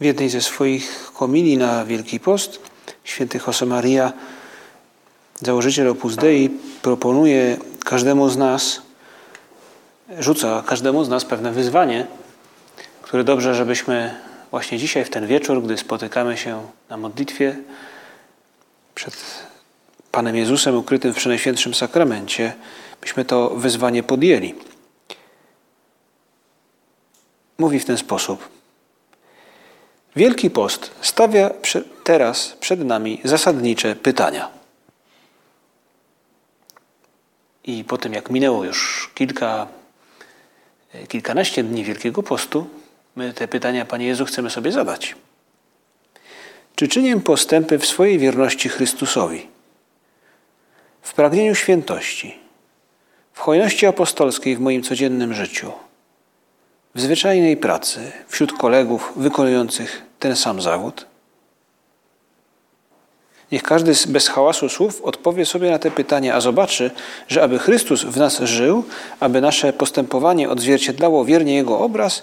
W jednej ze swoich homilii na Wielki Post święty Josemaria, założyciel Opus Dei, proponuje każdemu z nas, rzuca każdemu z nas pewne wyzwanie, które dobrze, żebyśmy właśnie dzisiaj, w ten wieczór, gdy spotykamy się na modlitwie przed Panem Jezusem ukrytym w Przenajświętszym Sakramencie, byśmy to wyzwanie podjęli. Mówi w ten sposób. Wielki Post stawia teraz przed nami zasadnicze pytania. I po tym, jak minęło już kilka, kilkanaście dni Wielkiego Postu, my te pytania, Panie Jezu, chcemy sobie zadać. Czy czynię postępy w swojej wierności Chrystusowi, w pragnieniu świętości, w hojności apostolskiej w moim codziennym życiu, w zwyczajnej pracy wśród kolegów wykonujących ten sam zawód? Niech każdy bez hałasu słów odpowie sobie na te pytania, a zobaczy, że aby Chrystus w nas żył, aby nasze postępowanie odzwierciedlało wiernie Jego obraz,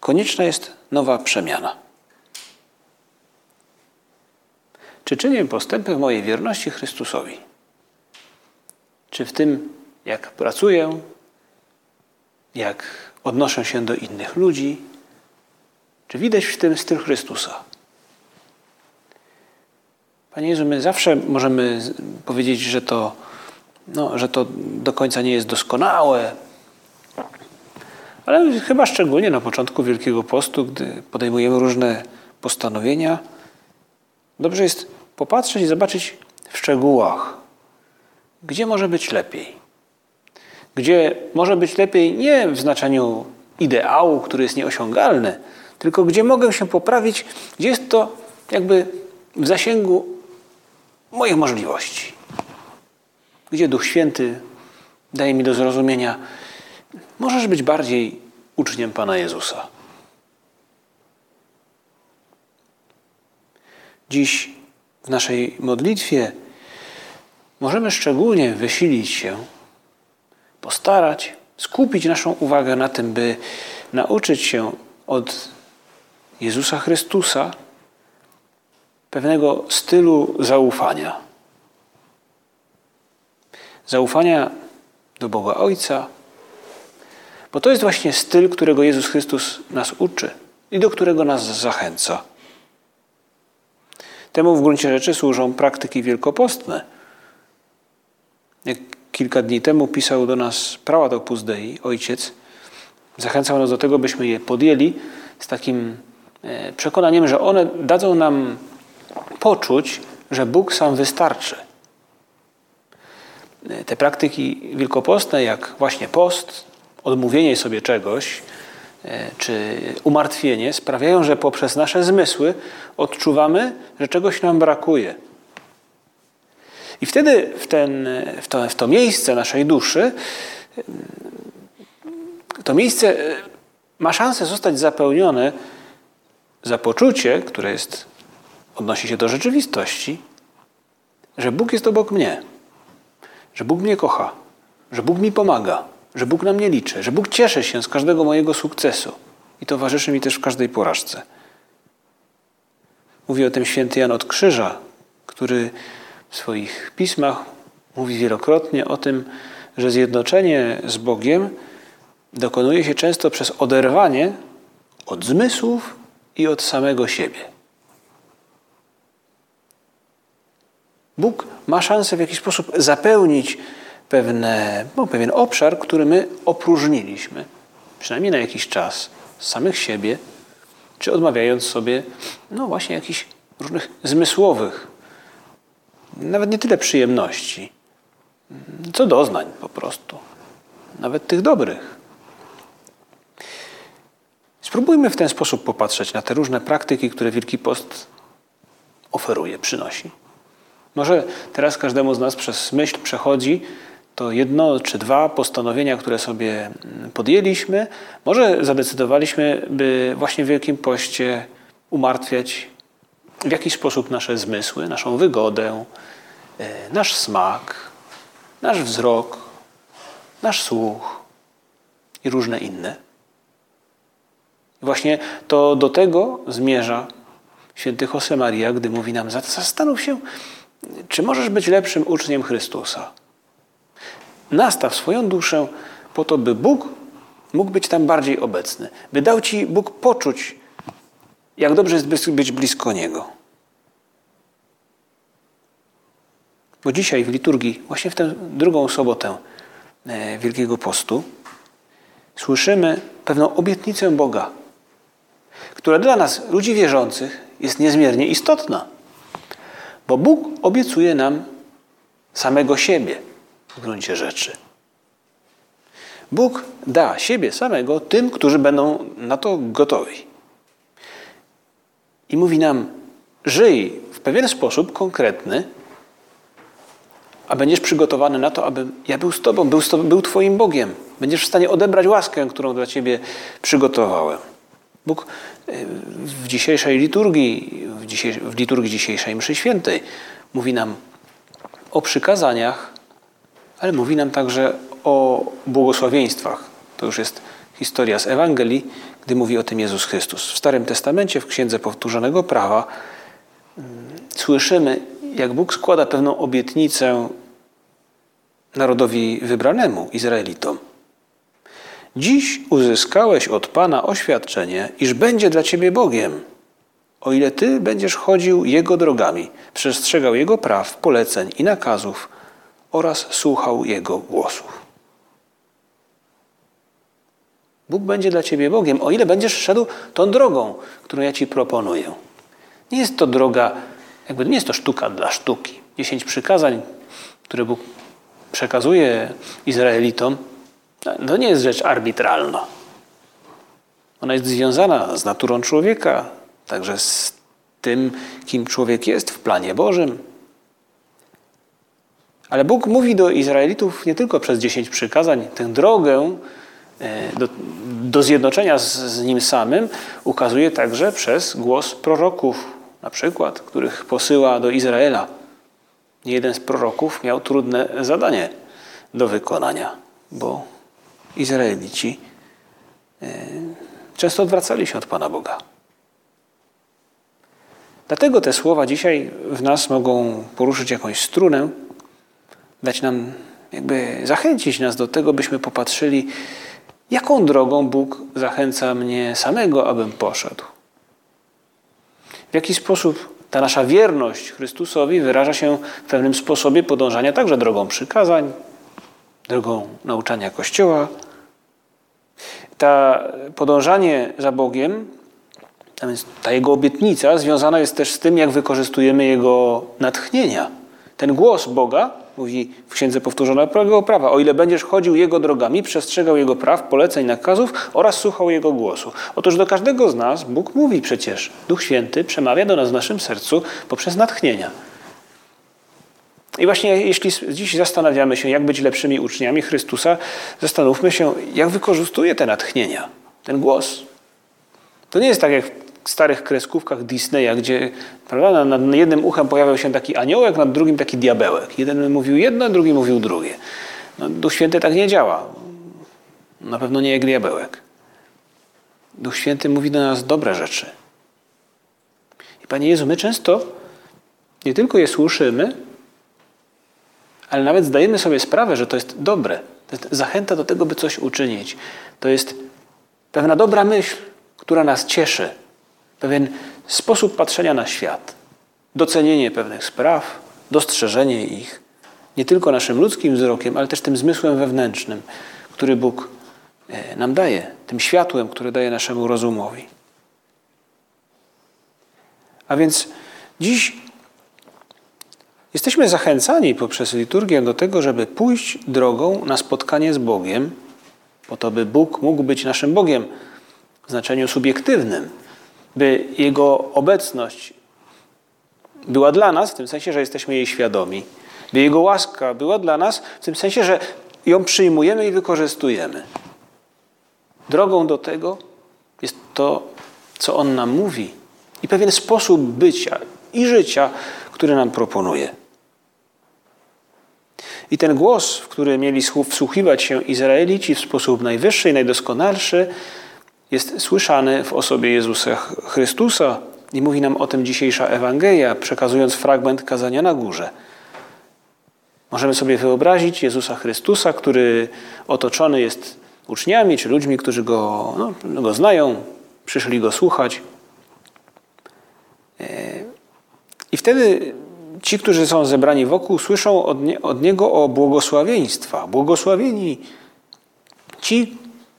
konieczna jest nowa przemiana. Czy czynię postępy w mojej wierności Chrystusowi? Czy w tym, jak pracuję, jak odnoszę się do innych ludzi? Czy widać w tym styl Chrystusa? Panie Jezu, my zawsze możemy powiedzieć, że to, no, że to do końca nie jest doskonałe, ale chyba szczególnie na początku Wielkiego Postu, gdy podejmujemy różne postanowienia, dobrze jest popatrzeć i zobaczyć w szczegółach, gdzie może być lepiej. Gdzie może być lepiej nie w znaczeniu ideału, który jest nieosiągalny, tylko gdzie mogę się poprawić, gdzie jest to jakby w zasięgu moich możliwości. Gdzie Duch Święty daje mi do zrozumienia, możesz być bardziej uczniem Pana Jezusa. Dziś w naszej modlitwie możemy szczególnie wysilić się, postarać, skupić naszą uwagę na tym, by nauczyć się od Jezusa Chrystusa pewnego stylu zaufania. Zaufania do Boga Ojca, bo to jest właśnie styl, którego Jezus Chrystus nas uczy i do którego nas zachęca. Temu w gruncie rzeczy służą praktyki wielkopostne. Jak kilka dni temu pisał do nas prałat Opus Dei, ojciec, zachęcał nas do tego, byśmy je podjęli z takim e, przekonaniem, że one dadzą nam poczuć, że Bóg sam wystarczy. E, te praktyki wielkopostne, jak właśnie post, odmówienie sobie czegoś, e, czy umartwienie, sprawiają, że poprzez nasze zmysły odczuwamy, że czegoś nam brakuje. I wtedy w, ten, w, to, w to miejsce naszej duszy, to miejsce ma szansę zostać zapełnione za poczucie, które jest, odnosi się do rzeczywistości, że Bóg jest obok mnie, że Bóg mnie kocha, że Bóg mi pomaga, że Bóg na mnie liczy, że Bóg cieszy się z każdego mojego sukcesu i towarzyszy mi też w każdej porażce. Mówi o tym święty Jan od Krzyża, który w swoich pismach mówi wielokrotnie o tym, że zjednoczenie z Bogiem dokonuje się często przez oderwanie od zmysłów i od samego siebie. Bóg ma szansę w jakiś sposób zapełnić pewne, no, pewien obszar, który my opróżniliśmy, przynajmniej na jakiś czas, z samych siebie, czy odmawiając sobie, no właśnie, jakichś różnych zmysłowych nawet nie tyle przyjemności, co doznań po prostu, nawet tych dobrych. Spróbujmy w ten sposób popatrzeć na te różne praktyki, które Wielki Post oferuje, przynosi. Może teraz każdemu z nas przez myśl przechodzi to jedno czy dwa postanowienia, które sobie podjęliśmy. Może zadecydowaliśmy, by właśnie w Wielkim Poście umartwiać w jakiś sposób nasze zmysły, naszą wygodę, e, nasz smak, nasz wzrok, nasz słuch i różne inne. Właśnie to do tego zmierza święty Josemaria, gdy mówi nam, zastanów się, czy możesz być lepszym uczniem Chrystusa. Nastaw swoją duszę po to, by Bóg mógł być tam bardziej obecny, by dał Ci Bóg poczuć, jak dobrze jest być blisko Niego. Bo dzisiaj w liturgii, właśnie w tę drugą sobotę e, Wielkiego Postu, słyszymy pewną obietnicę Boga, która dla nas, ludzi wierzących, jest niezmiernie istotna. Bo Bóg obiecuje nam samego siebie w gruncie rzeczy. Bóg da siebie samego tym, którzy będą na to gotowi. I mówi nam: żyj w pewien sposób konkretny, a będziesz przygotowany na to, aby ja był z Tobą, był, z tobą, był Twoim Bogiem. Będziesz w stanie odebrać łaskę, którą dla Ciebie przygotowałem. Bóg y, w dzisiejszej liturgii, w, w liturgii dzisiejszej mszy świętej mówi nam o przykazaniach, ale mówi nam także o błogosławieństwach. To już jest historia z Ewangelii, gdy mówi o tym Jezus Chrystus. W Starym Testamencie, w Księdze Powtórzonego Prawa, mm, słyszymy, jak Bóg składa pewną obietnicę narodowi wybranemu, Izraelitom. Dziś uzyskałeś od Pana oświadczenie, iż będzie dla ciebie Bogiem, o ile ty będziesz chodził Jego drogami, przestrzegał Jego praw, poleceń i nakazów oraz słuchał Jego głosów. Bóg będzie dla ciebie Bogiem, o ile będziesz szedł tą drogą, którą ja ci proponuję. Nie jest to droga, jakby nie jest to sztuka dla sztuki. Dziesięć przykazań, które Bóg przekazuje Izraelitom, to nie jest rzecz arbitralna. Ona jest związana z naturą człowieka, także z tym, kim człowiek jest w planie Bożym. Ale Bóg mówi do Izraelitów nie tylko przez dziesięć przykazań, tę drogę e, do, do zjednoczenia z, z Nim samym ukazuje także przez głos proroków, na przykład, których posyła do Izraela. Jeden z proroków miał trudne zadanie do wykonania, bo Izraelici e, często odwracali się od Pana Boga. Dlatego te słowa dzisiaj w nas mogą poruszyć jakąś strunę, dać nam, jakby zachęcić nas do tego, byśmy popatrzyli, jaką drogą Bóg zachęca mnie samego, abym poszedł. Jaki sposób ta nasza wierność Chrystusowi wyraża się w pewnym sposobie podążania także drogą przykazań, drogą nauczania Kościoła, ta podążanie za Bogiem, a więc ta Jego obietnica związana jest też z tym, jak wykorzystujemy Jego natchnienia. Ten głos Boga, mówi w Księdze Powtórzonego Prawa, o ile będziesz chodził Jego drogami, przestrzegał Jego praw, poleceń, nakazów oraz słuchał Jego głosu. Otóż do każdego z nas Bóg mówi przecież. Duch Święty przemawia do nas w naszym sercu poprzez natchnienia. I właśnie jeśli dziś zastanawiamy się, jak być lepszymi uczniami Chrystusa, zastanówmy się, jak wykorzystuje te natchnienia, ten głos. To nie jest tak jak starych kreskówkach Disneya, gdzie prawda, nad jednym uchem pojawiał się taki aniołek, nad drugim taki diabełek. Jeden mówił jedno, drugi mówił drugie. No, Duch Święty tak nie działa. Na pewno nie jak diabełek. Duch Święty mówi do nas dobre rzeczy. I Panie Jezu, my często nie tylko je słyszymy, ale nawet zdajemy sobie sprawę, że to jest dobre. To jest zachęta do tego, by coś uczynić. To jest pewna dobra myśl, która nas cieszy. Pewien sposób patrzenia na świat. Docenienie pewnych spraw, dostrzeżenie ich. Nie tylko naszym ludzkim wzrokiem, ale też tym zmysłem wewnętrznym, który Bóg e, nam daje. Tym światłem, które daje naszemu rozumowi. A więc dziś Jesteśmy zachęcani poprzez liturgię do tego, żeby pójść drogą na spotkanie z Bogiem, po to, by Bóg mógł być naszym Bogiem, w znaczeniu subiektywnym, by Jego obecność była dla nas, w tym sensie, że jesteśmy jej świadomi, by Jego łaska była dla nas, w tym sensie, że ją przyjmujemy i wykorzystujemy. Drogą do tego jest to, co On nam mówi i pewien sposób bycia i życia, który nam proponuje. I ten głos, w który mieli wsłuchiwać się Izraelici w sposób najwyższy i najdoskonalszy, jest słyszany w osobie Jezusa Chrystusa i mówi nam o tym dzisiejsza Ewangelia, przekazując fragment kazania na górze. Możemy sobie wyobrazić Jezusa Chrystusa, który otoczony jest uczniami czy ludźmi, którzy go, no, go znają, przyszli go słuchać. E, I wtedy ci, którzy są zebrani wokół, słyszą od, nie, od Niego o błogosławieństwa. Błogosławieni ci,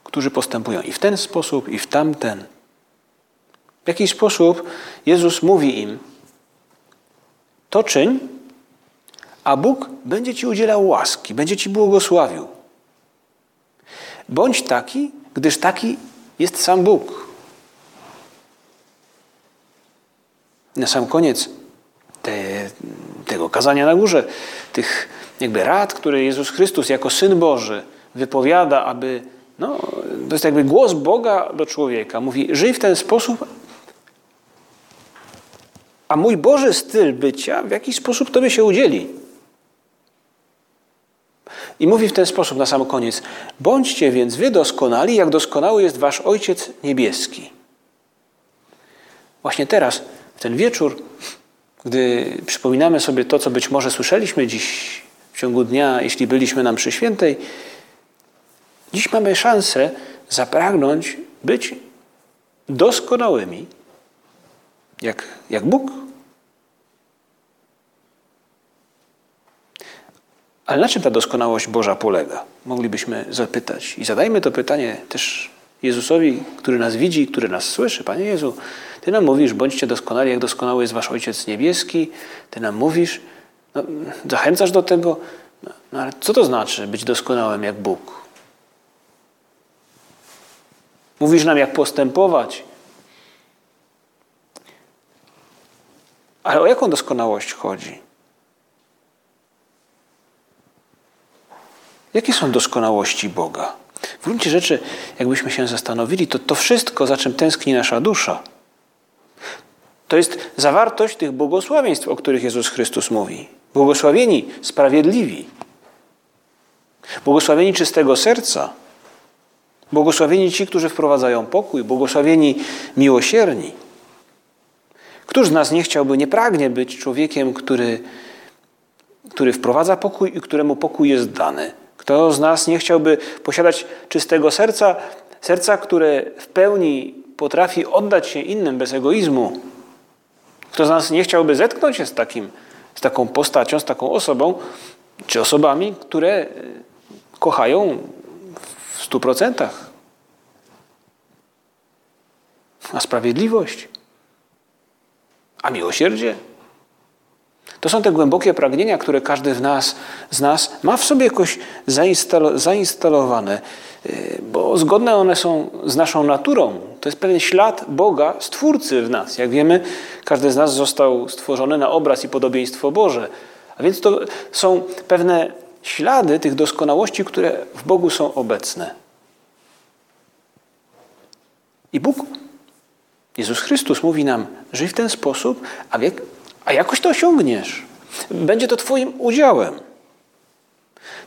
którzy postępują i w ten sposób, i w tamten. W jaki sposób Jezus mówi im: To czyń, a Bóg będzie ci udzielał łaski, będzie ci błogosławił. Bądź taki, gdyż taki jest sam Bóg. Na sam koniec te, tego kazania na górze, tych jakby rad, które Jezus Chrystus jako Syn Boży wypowiada, aby, no, to jest jakby głos Boga do człowieka. Mówi, żyj w ten sposób, a mój Boży styl bycia w jakiś sposób Tobie się udzieli. I mówi w ten sposób na sam koniec: Bądźcie więc wy doskonali, jak doskonały jest wasz Ojciec Niebieski. Właśnie teraz, w ten wieczór, gdy przypominamy sobie to, co być może słyszeliśmy dziś w ciągu dnia, jeśli byliśmy nam przy świętej, dziś mamy szansę zapragnąć być doskonałymi, jak, jak Bóg. Ale na czym ta doskonałość Boża polega? Moglibyśmy zapytać. I zadajmy to pytanie też Jezusowi, który nas widzi, który nas słyszy. Panie Jezu, Ty nam mówisz, bądźcie doskonali, jak doskonały jest Wasz Ojciec Niebieski. Ty nam mówisz, no, zachęcasz do tego. No, no, ale co to znaczy być doskonałym jak Bóg? Mówisz nam, jak postępować. Ale o jaką doskonałość chodzi? Jakie są doskonałości Boga? W gruncie rzeczy, jakbyśmy się zastanowili, to to wszystko, za czym tęskni nasza dusza, to jest zawartość tych błogosławieństw, o których Jezus Chrystus mówi. Błogosławieni, sprawiedliwi. Błogosławieni czystego serca. Błogosławieni ci, którzy wprowadzają pokój. Błogosławieni miłosierni. Któż z nas nie chciałby, nie pragnie być człowiekiem, który, który wprowadza pokój i któremu pokój jest dany? Kto z nas nie chciałby posiadać czystego serca, serca, które w pełni potrafi oddać się innym bez egoizmu? Kto z nas nie chciałby zetknąć się z, takim, z taką postacią, z taką osobą, czy osobami, które e, kochają w stu procentach? A sprawiedliwość? A miłosierdzie? To są te głębokie pragnienia, które każdy z nas, z nas ma w sobie jakoś zainstalowane, y, bo zgodne one są z naszą naturą. To jest pewien ślad Boga, Stwórcy w nas. Jak wiemy, każdy z nas został stworzony na obraz i podobieństwo Boże. A więc to są pewne ślady tych doskonałości, które w Bogu są obecne. I Bóg, Jezus Chrystus mówi nam, żyj w ten sposób, a jak, a jakoś to osiągniesz. Będzie to Twoim udziałem.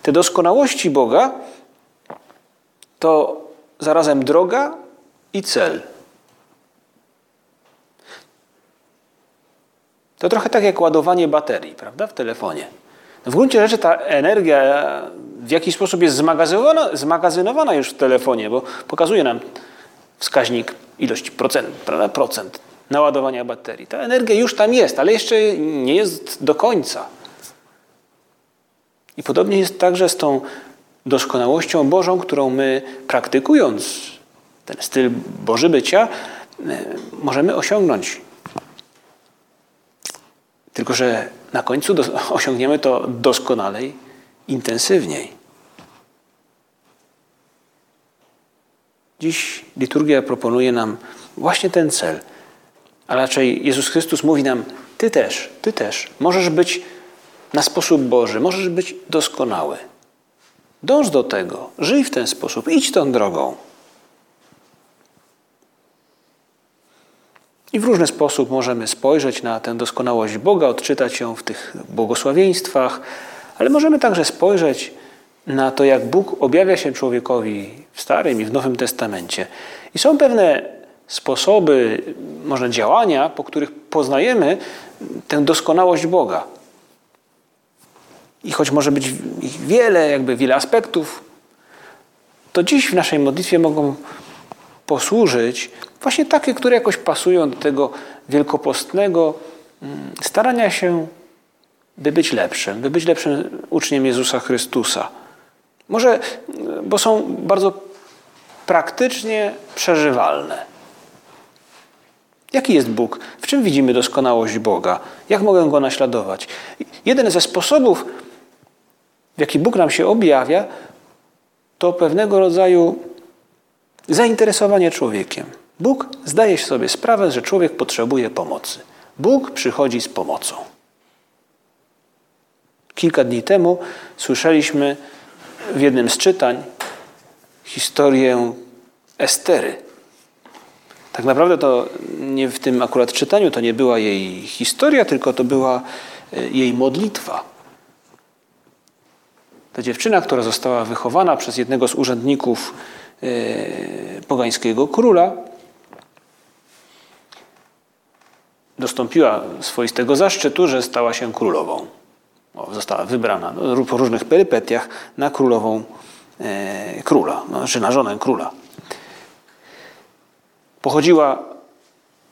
Te doskonałości Boga to zarazem droga i cel. To trochę tak jak ładowanie baterii, prawda, w telefonie. W gruncie rzeczy ta energia w jakiś sposób jest zmagazynowana, zmagazynowana już w telefonie, bo pokazuje nam wskaźnik ilości procent, prawda, procent naładowania baterii. Ta energia już tam jest, ale jeszcze nie jest do końca. I podobnie jest także z tą doskonałością Bożą, którą my praktykując ten styl Boży bycia, e, możemy osiągnąć. Tylko, że na końcu osiągniemy to doskonalej, intensywniej. Dziś liturgia proponuje nam właśnie ten cel. A raczej Jezus Chrystus mówi nam: Ty też, ty też możesz być na sposób Boży, możesz być doskonały. Dąż do tego, żyj w ten sposób, idź tą drogą. I w różny sposób możemy spojrzeć na tę doskonałość Boga, odczytać ją w tych błogosławieństwach, ale możemy także spojrzeć na to, jak Bóg objawia się człowiekowi w Starym i w Nowym Testamencie. I są pewne sposoby, może działania, po których poznajemy tę doskonałość Boga. I choć może być ich wiele, jakby wiele aspektów, to dziś w naszej modlitwie mogą posłużyć właśnie takie, które jakoś pasują do tego wielkopostnego mm, starania się, by być lepszym, by być lepszym uczniem Jezusa Chrystusa. Może, bo są bardzo praktycznie przeżywalne. Jaki jest Bóg? W czym widzimy doskonałość Boga? Jak mogę Go naśladować? Jeden ze sposobów, w jaki Bóg nam się objawia, to pewnego rodzaju zainteresowanie człowiekiem. Bóg zdaje sobie sprawę, że człowiek potrzebuje pomocy. Bóg przychodzi z pomocą. Kilka dni temu słyszeliśmy w jednym z czytań historię Estery. Tak naprawdę to nie w tym akurat czytaniu to nie była jej historia, tylko to była e, jej modlitwa. Ta dziewczyna, która została wychowana przez jednego z urzędników pogańskiego króla, dostąpiła swoistego zaszczytu, że stała się królową. O, została wybrana no, po różnych perypetiach na królową e, króla, no, czy na żonę króla. Pochodziła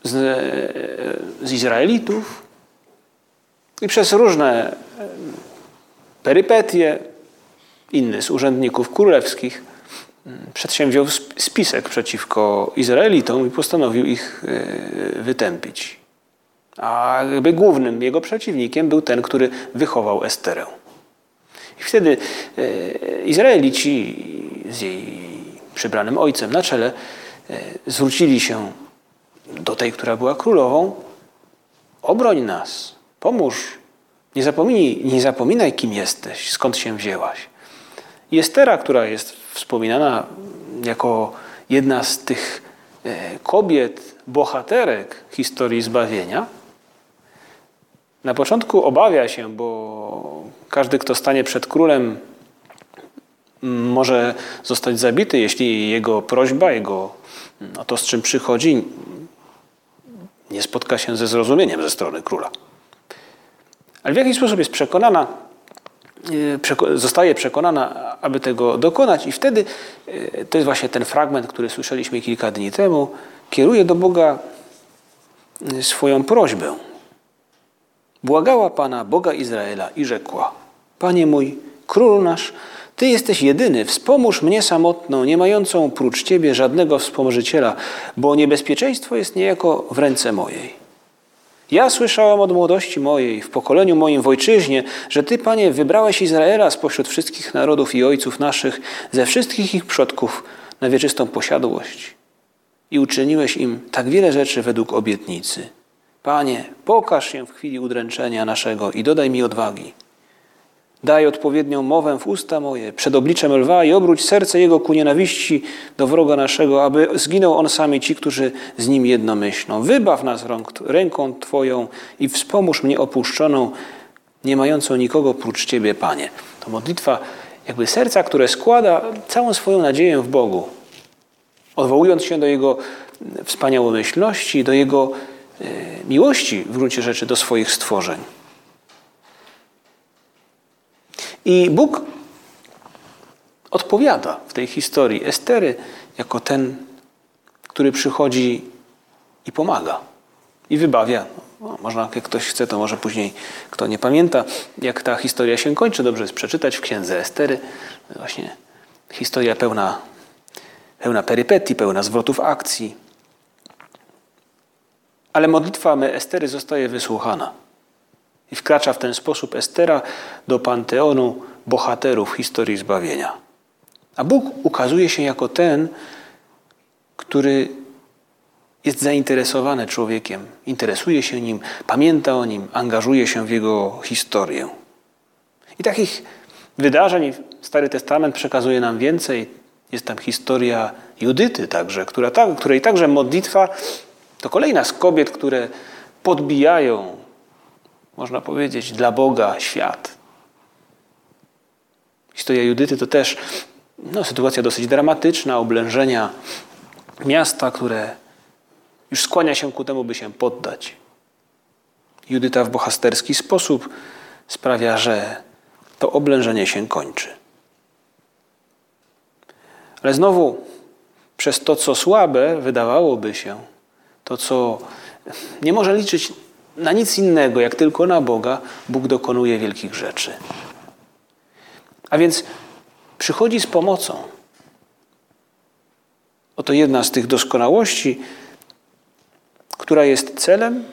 z, e, z Izraelitów i przez różne e, perypetie inny z urzędników królewskich przedsięwziął spisek przeciwko Izraelitom i postanowił ich e, wytępić. A jakby głównym jego przeciwnikiem był ten, który wychował Esterę. I wtedy Izraelici z jej przybranym ojcem na czele zwrócili się do tej, która była królową, obroń nas, pomóż, nie zapominaj, nie zapominaj kim jesteś, skąd się wzięłaś. I Estera, która jest wspominana jako jedna z tych e, kobiet, bohaterek historii zbawienia, na początku obawia się, bo każdy, kto stanie przed królem, może zostać zabity, jeśli jego prośba, jego no to, z czym przychodzi, nie spotka się ze zrozumieniem ze strony króla. Ale w jakiś sposób jest przekonana, zostaje przekonana, aby tego dokonać, i wtedy e, to jest właśnie ten fragment, który słyszeliśmy kilka dni temu, kieruje do Boga e, swoją prośbę. Błagała Pana, Boga Izraela, i rzekła: Panie mój, król nasz, ty jesteś jedyny, wspomóż mnie samotną, nie mającą prócz Ciebie żadnego wspomożyciela, bo niebezpieczeństwo jest niejako w ręce mojej. Ja słyszałam od młodości mojej, w pokoleniu moim w ojczyźnie, że Ty, Panie, wybrałeś Izraela spośród wszystkich narodów i ojców naszych, ze wszystkich ich przodków, na wieczystą posiadłość. I uczyniłeś im tak wiele rzeczy według obietnicy. Panie, pokaż się w chwili udręczenia naszego i dodaj mi odwagi. Daj odpowiednią mowę w usta moje przed obliczem lwa i obróć serce jego ku nienawiści do wroga naszego, aby zginął on sami ci, którzy z nim jedno myślą. Wybaw nas ręką Twoją i wspomóż mnie opuszczoną, nie mającą nikogo prócz Ciebie, Panie. To modlitwa jakby serca, które składa całą swoją nadzieję w Bogu, odwołując się do Jego wspaniałomyślności, do Jego e, miłości w gruncie rzeczy do swoich stworzeń. I Bóg odpowiada w tej historii Estery jako ten, który przychodzi i pomaga i wybawia. No, można, jak ktoś chce, to może później, kto nie pamięta, jak ta historia się kończy, dobrze jest przeczytać w księdze Estery. Właśnie historia pełna, pełna perypetii, pełna zwrotów akcji. Ale modlitwa Estery zostaje wysłuchana. I wkracza w ten sposób Estera do panteonu bohaterów historii zbawienia. A Bóg ukazuje się jako ten, który jest zainteresowany człowiekiem, interesuje się nim, pamięta o nim, angażuje się w jego historię. I takich wydarzeń Stary Testament przekazuje nam więcej. Jest tam historia Judyty także, która, której także modlitwa to kolejna z kobiet, które podbijają, można powiedzieć, dla Boga świat. Historia Judyty to też no, sytuacja dosyć dramatyczna, oblężenia miasta, które już skłania się ku temu, by się poddać. Judyta w bohasterski sposób sprawia, że to oblężenie się kończy. Ale znowu, przez to, co słabe, wydawałoby się, to, co nie może liczyć na nic innego, jak tylko na Boga, Bóg dokonuje wielkich rzeczy. A więc przychodzi z pomocą. Oto jedna z tych doskonałości, która jest celem,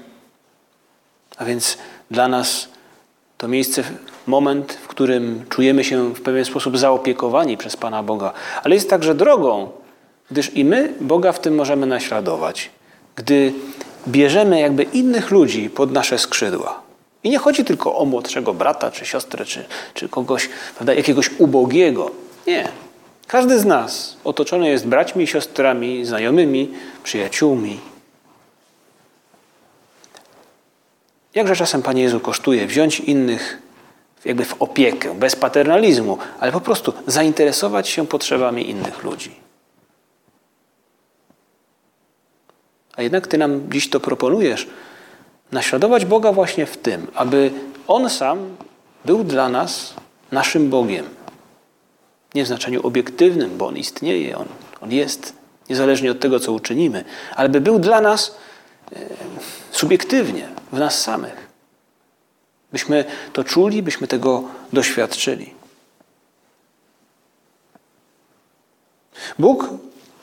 a więc dla nas to miejsce, moment, w którym czujemy się w pewien sposób zaopiekowani przez Pana Boga, ale jest także drogą, gdyż i my Boga w tym możemy naśladować, gdy bierzemy jakby innych ludzi pod nasze skrzydła. I nie chodzi tylko o młodszego brata, czy siostrę, czy, czy kogoś, prawda, jakiegoś ubogiego. Nie. Każdy z nas otoczony jest braćmi, siostrami, znajomymi, przyjaciółmi. Jakże czasem, Panie Jezu, kosztuje wziąć innych jakby w opiekę, bez paternalizmu, ale po prostu zainteresować się potrzebami innych ludzi. A jednak Ty nam dziś to proponujesz, naśladować Boga właśnie w tym, aby On sam był dla nas naszym Bogiem. Nie w znaczeniu obiektywnym, bo On istnieje, On, on jest, niezależnie od tego, co uczynimy, ale by był dla nas e, subiektywnie, w nas samych. Byśmy to czuli, byśmy tego doświadczyli. Bóg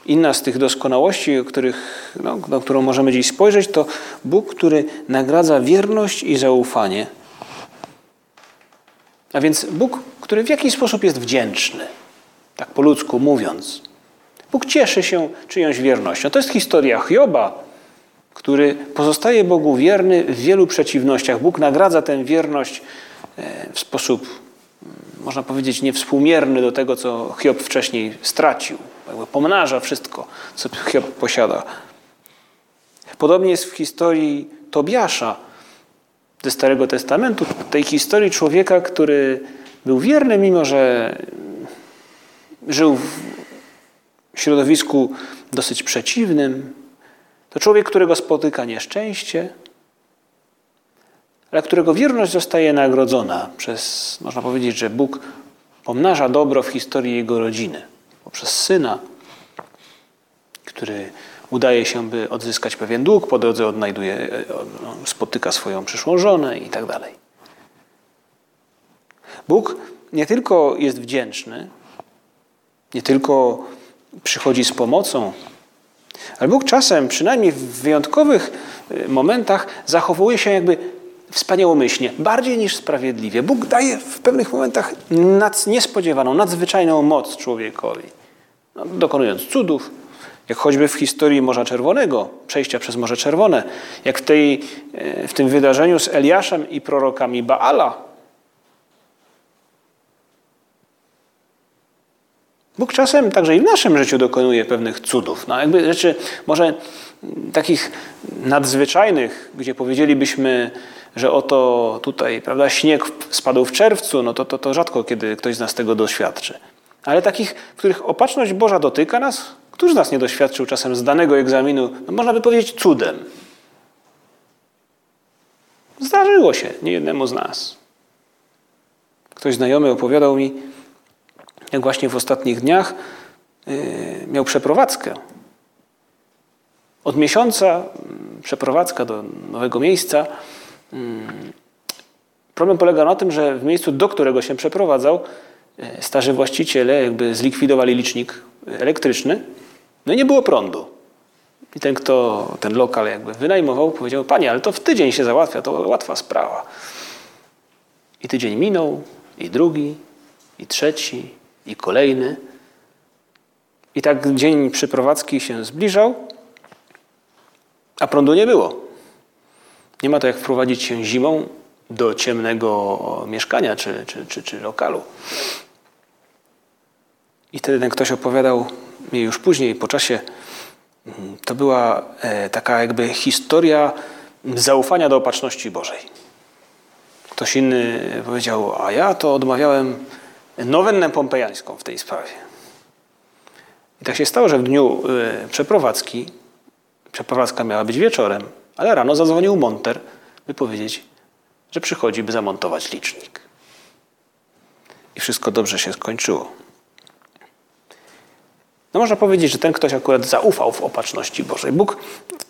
Inna z tych doskonałości, o których, no, na którą możemy dziś spojrzeć, to Bóg, który nagradza wierność i zaufanie. A więc Bóg, który w jakiś sposób jest wdzięczny, tak po ludzku mówiąc. Bóg cieszy się czyjąś wiernością. To jest historia Hioba, który pozostaje Bogu wierny w wielu przeciwnościach. Bóg nagradza tę wierność e, w sposób, można powiedzieć, niewspółmierny do tego, co Hiob wcześniej stracił jakby pomnaża wszystko, co Hiob posiada. Podobnie jest w historii Tobiasza ze Starego Testamentu, tej historii człowieka, który był wierny, mimo że żył w środowisku dosyć przeciwnym. To człowiek, którego spotyka nieszczęście, ale którego wierność zostaje nagrodzona przez, można powiedzieć, że Bóg pomnaża dobro w historii jego rodziny poprzez syna, który udaje się, by odzyskać pewien dług, po drodze odnajduje, e, no, spotyka swoją przyszłą żonę i tak dalej. Bóg nie tylko jest wdzięczny, nie tylko przychodzi z pomocą, ale Bóg czasem, przynajmniej w wyjątkowych e, momentach, zachowuje się jakby wspaniałomyślnie, bardziej niż sprawiedliwie. Bóg daje w pewnych momentach nad, niespodziewaną, nadzwyczajną moc człowiekowi, no, dokonując cudów, jak choćby w historii Morza Czerwonego, przejścia przez Morze Czerwone, jak w, tej, e, w tym wydarzeniu z Eliaszem i prorokami Baala. Bóg czasem także i w naszym życiu dokonuje pewnych cudów. No jakby rzeczy może takich nadzwyczajnych, gdzie powiedzielibyśmy, że oto tutaj prawda, śnieg spadł w czerwcu, no to, to, to rzadko kiedy ktoś z nas tego doświadczy. Ale takich, w których opatrzność Boża dotyka nas, któż z nas nie doświadczył czasem z danego egzaminu, no można by powiedzieć cudem. Zdarzyło się niejednemu z nas. Ktoś znajomy opowiadał mi, jak właśnie w ostatnich dniach yy, miał przeprowadzkę. Od miesiąca mm, przeprowadzka do nowego miejsca Mm. Problem polega na tym, że w miejscu, do którego się przeprowadzał, e, starzy właściciele jakby zlikwidowali licznik elektryczny, no i nie było prądu. I ten, kto ten lokal jakby wynajmował, powiedział, panie, ale to w tydzień się załatwia, to łatwa sprawa. I tydzień minął, i drugi, i trzeci, i kolejny. I tak dzień przyprowadzki się zbliżał, a prądu nie było. Nie ma to jak wprowadzić się zimą do ciemnego mieszkania czy, czy, czy, czy lokalu. I wtedy ten ktoś opowiadał mi już później, po czasie, to była e, taka jakby historia zaufania do opatrzności Bożej. Ktoś inny powiedział, a ja to odmawiałem nowennę pompejańską w tej sprawie. I tak się stało, że w dniu e, przeprowadzki, przeprowadzka miała być wieczorem, ale rano zadzwonił monter, by powiedzieć, że przychodzi, by zamontować licznik. I wszystko dobrze się skończyło. No można powiedzieć, że ten ktoś akurat zaufał w opatrzności Bożej. Bóg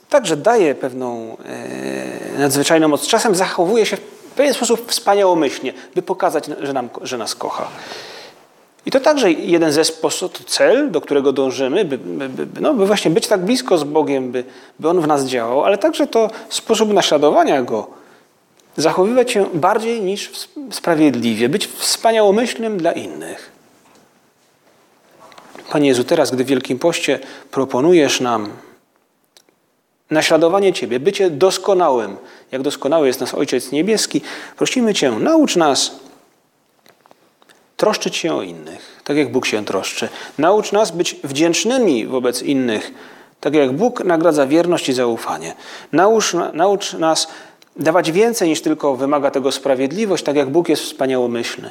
także daje pewną e, nadzwyczajną moc. Czasem zachowuje się w pewien sposób wspaniałomyślnie, by pokazać, że, nam, że nas kocha. I to także jeden ze sposobów, cel, do którego dążymy, by, by, by, no, by właśnie być tak blisko z Bogiem, by, by On w nas działał, ale także to sposób naśladowania Go, zachowywać się bardziej niż sprawiedliwie, być wspaniałomyślnym dla innych. Panie Jezu, teraz, gdy w Wielkim Poście proponujesz nam naśladowanie Ciebie, bycie doskonałym, jak doskonały jest nasz Ojciec Niebieski, prosimy Cię, naucz nas troszczyć się o innych, tak jak Bóg się troszczy. Naucz nas być wdzięcznymi wobec innych, tak jak Bóg nagradza wierność i zaufanie. Naucz, naucz nas dawać więcej niż tylko wymaga tego sprawiedliwość, tak jak Bóg jest wspaniałomyślny.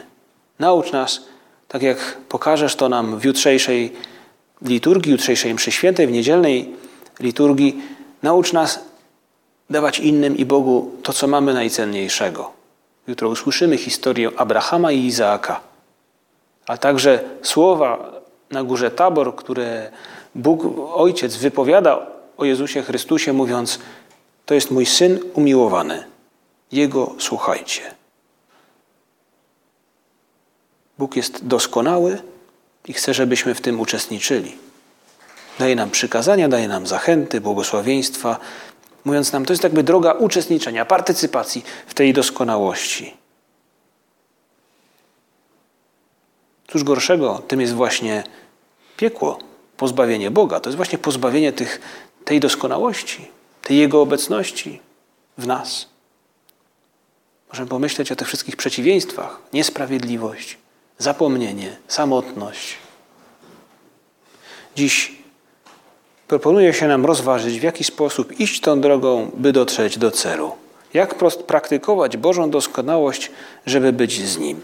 Naucz nas, tak jak pokażesz to nam w jutrzejszej liturgii, jutrzejszej mszy świętej, w niedzielnej liturgii, naucz nas dawać innym i Bogu to, co mamy najcenniejszego. Jutro usłyszymy historię Abrahama i Izaaka, a także słowa na górze Tabor, które Bóg Ojciec wypowiada o Jezusie Chrystusie, mówiąc: To jest mój syn umiłowany, jego słuchajcie. Bóg jest doskonały i chce, żebyśmy w tym uczestniczyli. Daje nam przykazania, daje nam zachęty, błogosławieństwa, mówiąc nam, to jest jakby droga uczestniczenia, partycypacji w tej doskonałości. Cóż gorszego, tym jest właśnie piekło, pozbawienie Boga. To jest właśnie pozbawienie tych, tej doskonałości, tej Jego obecności w nas. Możemy pomyśleć o tych wszystkich przeciwieństwach. Niesprawiedliwość, zapomnienie, samotność. Dziś proponuje się nam rozważyć, w jaki sposób iść tą drogą, by dotrzeć do celu. Jak praktykować Bożą doskonałość, żeby być z Nim.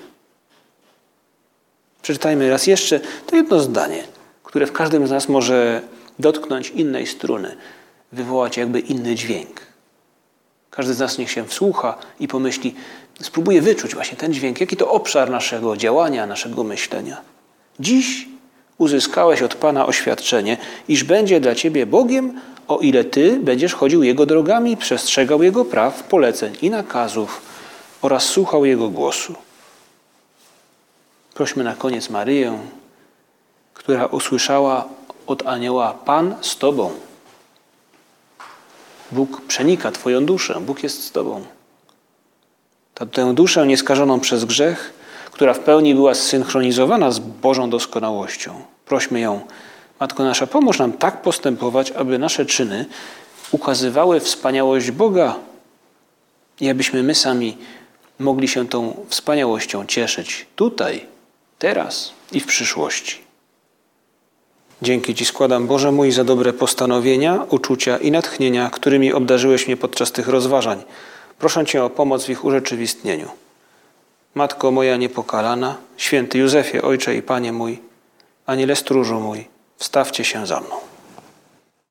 Przeczytajmy raz jeszcze to jedno zdanie, które w każdym z nas może dotknąć innej struny, wywołać jakby inny dźwięk. Każdy z nas niech się wsłucha i pomyśli, spróbuje wyczuć właśnie ten dźwięk, jaki to obszar naszego działania, naszego myślenia. Dziś uzyskałeś od Pana oświadczenie, iż będzie dla Ciebie Bogiem, o ile Ty będziesz chodził Jego drogami, przestrzegał Jego praw, poleceń i nakazów oraz słuchał Jego głosu. Prośmy na koniec Maryję, która usłyszała od anioła: Pan z Tobą. Bóg przenika Twoją duszę, Bóg jest z Tobą. Tę duszę nieskażoną przez grzech, która w pełni była zsynchronizowana z Bożą doskonałością. Prośmy ją, Matko nasza, pomóż nam tak postępować, aby nasze czyny ukazywały wspaniałość Boga i abyśmy my sami mogli się tą wspaniałością cieszyć tutaj, teraz i w przyszłości. Dzięki Ci składam, Boże mój, za dobre postanowienia, uczucia i natchnienia, którymi obdarzyłeś mnie podczas tych rozważań. Proszę Cię o pomoc w ich urzeczywistnieniu. Matko moja niepokalana, święty Józefie, Ojcze i Panie mój, Aniele stróżu mój, wstawcie się za mną.